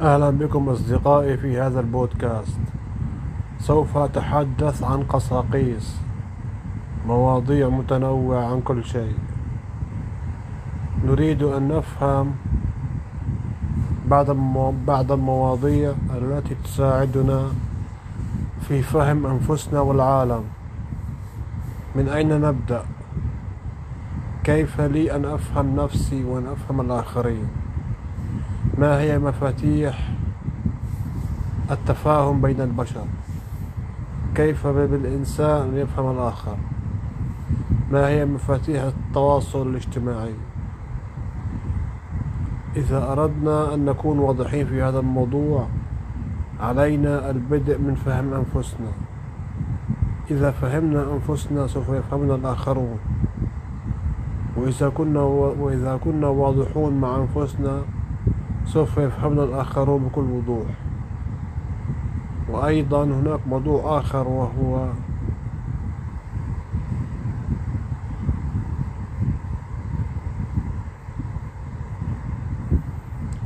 أهلا بكم أصدقائي في هذا البودكاست. سوف أتحدث عن قصاقيس مواضيع متنوعة عن كل شيء. نريد أن نفهم بعض المواضيع التي تساعدنا في فهم أنفسنا والعالم. من أين نبدأ؟ كيف لي أن أفهم نفسي وأن أفهم الآخرين؟ ما هي مفاتيح التفاهم بين البشر؟ كيف بالإنسان يفهم الآخر؟ ما هي مفاتيح التواصل الاجتماعي؟ إذا أردنا أن نكون واضحين في هذا الموضوع علينا البدء من فهم أنفسنا. إذا فهمنا أنفسنا سوف يفهمنا الآخرون. وإذا كنا وإذا كنا واضحون مع أنفسنا سوف يفهمنا الآخرون بكل وضوح. وأيضا هناك موضوع آخر وهو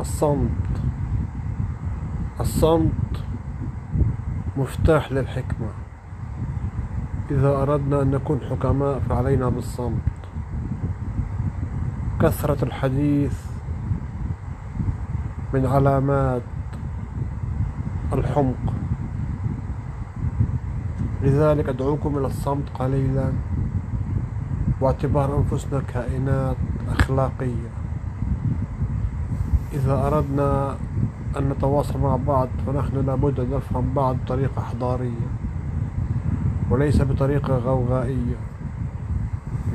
الصمت. الصمت مفتاح للحكمة. إذا أردنا أن نكون حكماء فعلينا بالصمت. كثرة الحديث من علامات الحمق. لذلك أدعوكم إلى الصمت قليلا واعتبار أنفسنا كائنات أخلاقية. إذا أردنا أن نتواصل مع بعض فنحن لابد أن نفهم بعض بطريقة حضارية وليس بطريقة غوغائية.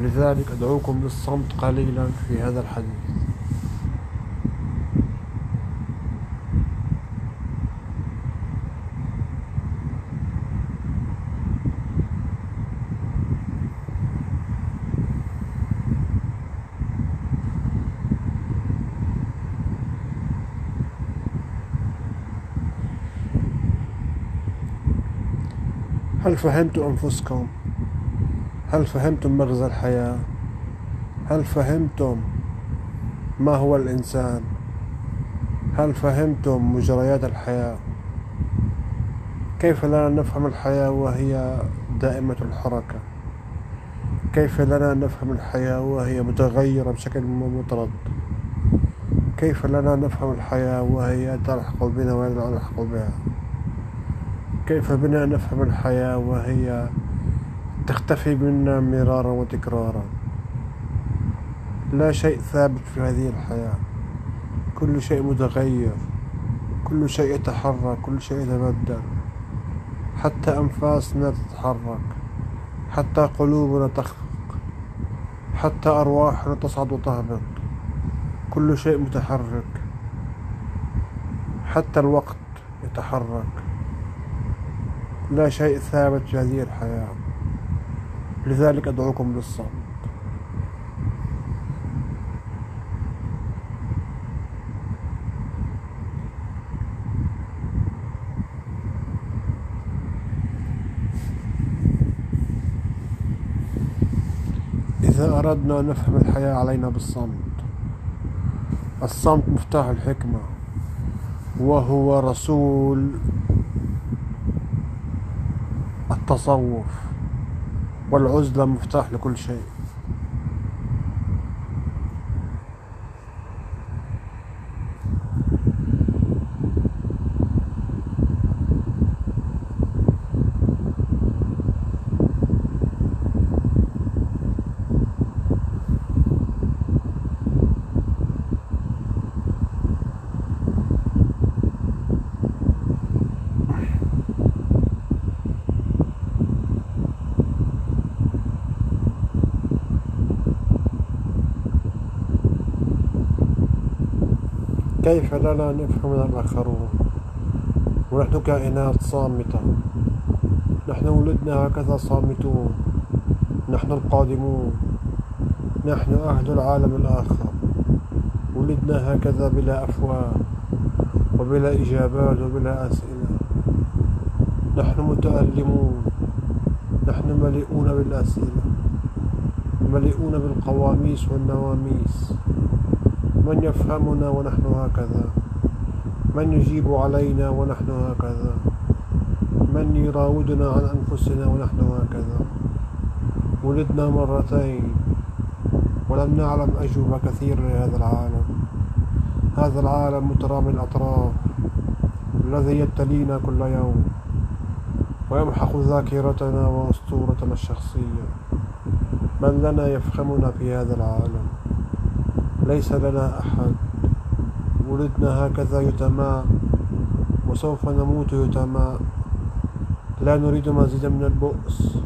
لذلك أدعوكم للصمت قليلا في هذا الحديث. هل فهمتم أنفسكم؟ هل فهمتم مغزى الحياة؟ هل فهمتم ما هو الإنسان؟ هل فهمتم مجريات الحياة؟ كيف لنا نفهم الحياة وهي دائمة الحركة؟ كيف لنا نفهم الحياة وهي متغيرة بشكل مطرد؟ كيف لنا نفهم الحياة وهي تلحق بنا ولا نلحق بها؟ كيف بنا نفهم الحياة وهي تختفي منا مرارا وتكرارا؟ لا شيء ثابت في هذه الحياة. كل شيء متغير. كل شيء يتحرك. كل شيء يتبدل حتى أنفاسنا تتحرك. حتى قلوبنا تخفق. حتى أرواحنا تصعد وتهبط. كل شيء متحرك. حتى الوقت يتحرك. لا شيء ثابت في هذه الحياة. لذلك أدعوكم للصمت إذا أردنا أن نفهم الحياة علينا بالصمت الصمت مفتاح الحكمة وهو رسول التصوف والعزلة مفتاح لكل شيء. كيف لنا نفهم الآخرون ونحن كائنات صامتة. نحن ولدنا هكذا صامتون. نحن القادمون. نحن أهل العالم الآخر. ولدنا هكذا بلا أفواه وبلا إجابات وبلا أسئلة. نحن متألمون. نحن مليئون بالأسئلة. مليئون بالقواميس والنواميس. من يفهمنا ونحن هكذا. من يجيب علينا ونحن هكذا. من يراودنا عن أنفسنا ونحن هكذا. ولدنا مرتين. ولم نعلم أجوبة كثير لهذا العالم. هذا العالم مترامي الأطراف الذي يبتلينا كل يوم. ويمحق ذاكرتنا وأسطورتنا الشخصية. من لنا يفهمنا في هذا العالم؟ ليس لنا أحد. ولدنا هكذا يتماء وسوف نموت يتماء لا نريد مزيدا من البؤس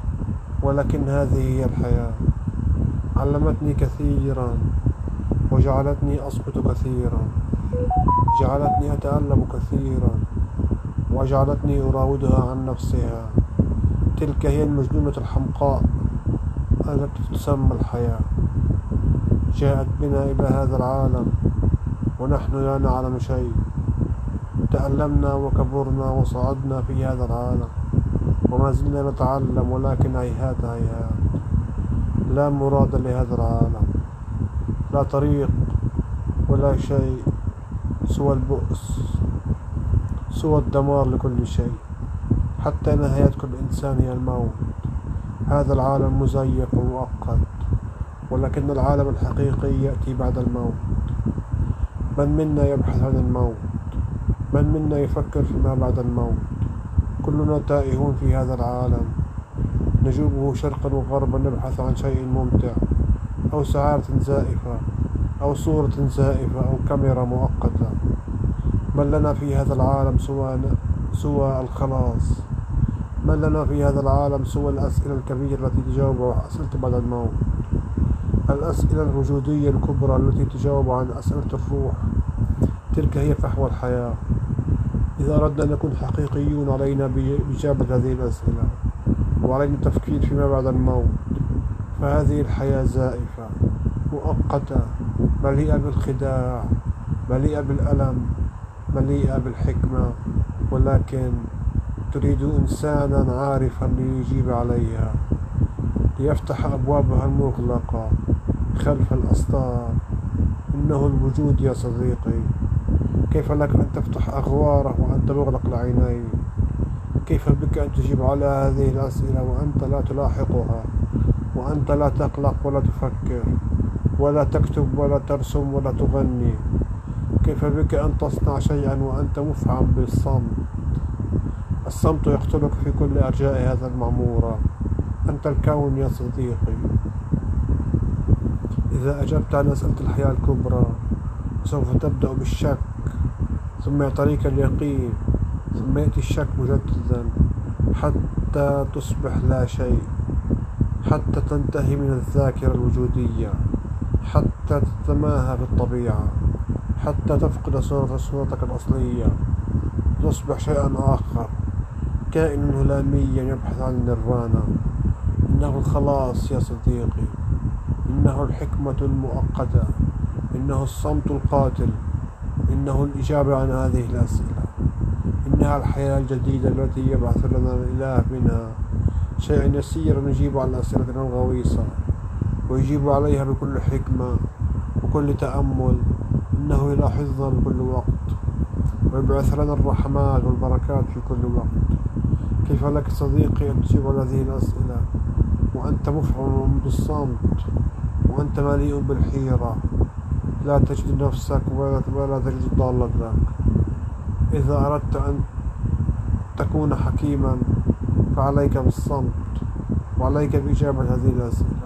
ولكن هذه هي الحياة. علمتني كثيرا وجعلتني أسقط كثيرا. جعلتني أتألم كثيرا وجعلتني أراودها عن نفسها. تلك هي المجنونة الحمقاء التي تسمى الحياة. جاءت بنا إلى هذا العالم ونحن لا نعلم شيء. تألمنا وكبرنا وصعدنا في هذا العالم وما زلنا نتعلم ولكن هيهات هيهات. لا مراد لهذا العالم لا طريق ولا شيء سوى البؤس سوى الدمار لكل شيء. حتى نهاية كل إنسان هي الموت. هذا العالم مزيف ومؤقت. ولكن العالم الحقيقي يأتي بعد الموت. من منا يبحث عن الموت؟ من منا يفكر فيما بعد الموت؟ كلنا تائهون في هذا العالم. نجوبه شرقا وغربا نبحث عن شيء ممتع أو سعارة زائفة أو صورة زائفة أو كاميرا مؤقتة. من لنا في هذا العالم سوى سوى الخلاص؟ من لنا في هذا العالم سوى الأسئلة الكبيرة التي تجاوب أسئلة بعد الموت؟ الأسئلة الوجودية الكبرى التي تجاوب عن أسئلة الروح. تلك هي فحوى الحياة. إذا أردنا أن نكون حقيقيون علينا بإجابة هذه الأسئلة وعلينا التفكير فيما بعد الموت فهذه الحياة زائفة مؤقتة مليئة بالخداع مليئة بالألم مليئة بالحكمة ولكن تريد إنسانا عارفا ليجيب عليها ليفتح أبوابها المغلقة. خلف الأسطار. إنه الوجود يا صديقي. كيف لك أن تفتح أغواره وأنت مغلق العينين كيف بك أن تجيب على هذه الأسئلة وأنت لا تلاحقها؟ وأنت لا تقلق ولا تفكر ولا تكتب ولا ترسم ولا تغني. كيف بك أن تصنع شيئا وأنت مفعم بالصمت؟ الصمت يقتلك في كل أرجاء هذا المعمورة. أنت الكون يا صديقي. إذا أجبت عن أسئلة الحياة الكبرى سوف تبدأ بالشك ثم يعطيك اليقين ثم يأتي الشك مجددا حتى تصبح لا شيء حتى تنتهي من الذاكرة الوجودية حتى تتماهى في الطبيعة حتى تفقد صورة صورتك الأصلية. تصبح شيئا آخر كائن هلاميا يبحث عن النيرفانا إنه الخلاص يا صديقي. إنه الحكمة المؤقتة إنه الصمت القاتل إنه الإجابة عن هذه الأسئلة. إنها الحياة الجديدة التي يبعث لنا الإله منها. شيء يسير نجيب عن أسئلتنا الغويصة ويجيب عليها بكل حكمة وكل تأمل. إنه يلاحظنا بكل وقت ويبعث لنا الرحمات والبركات في كل وقت. كيف لك صديقي أن تجيب على هذه الأسئلة؟ وأنت مفعم بالصمت. وأنت مليء بالحيرة. لا تجد نفسك ولا, تجد ضالتك إذا أردت أن تكون حكيما فعليك بالصمت وعليك بإجابة هذه الأسئلة.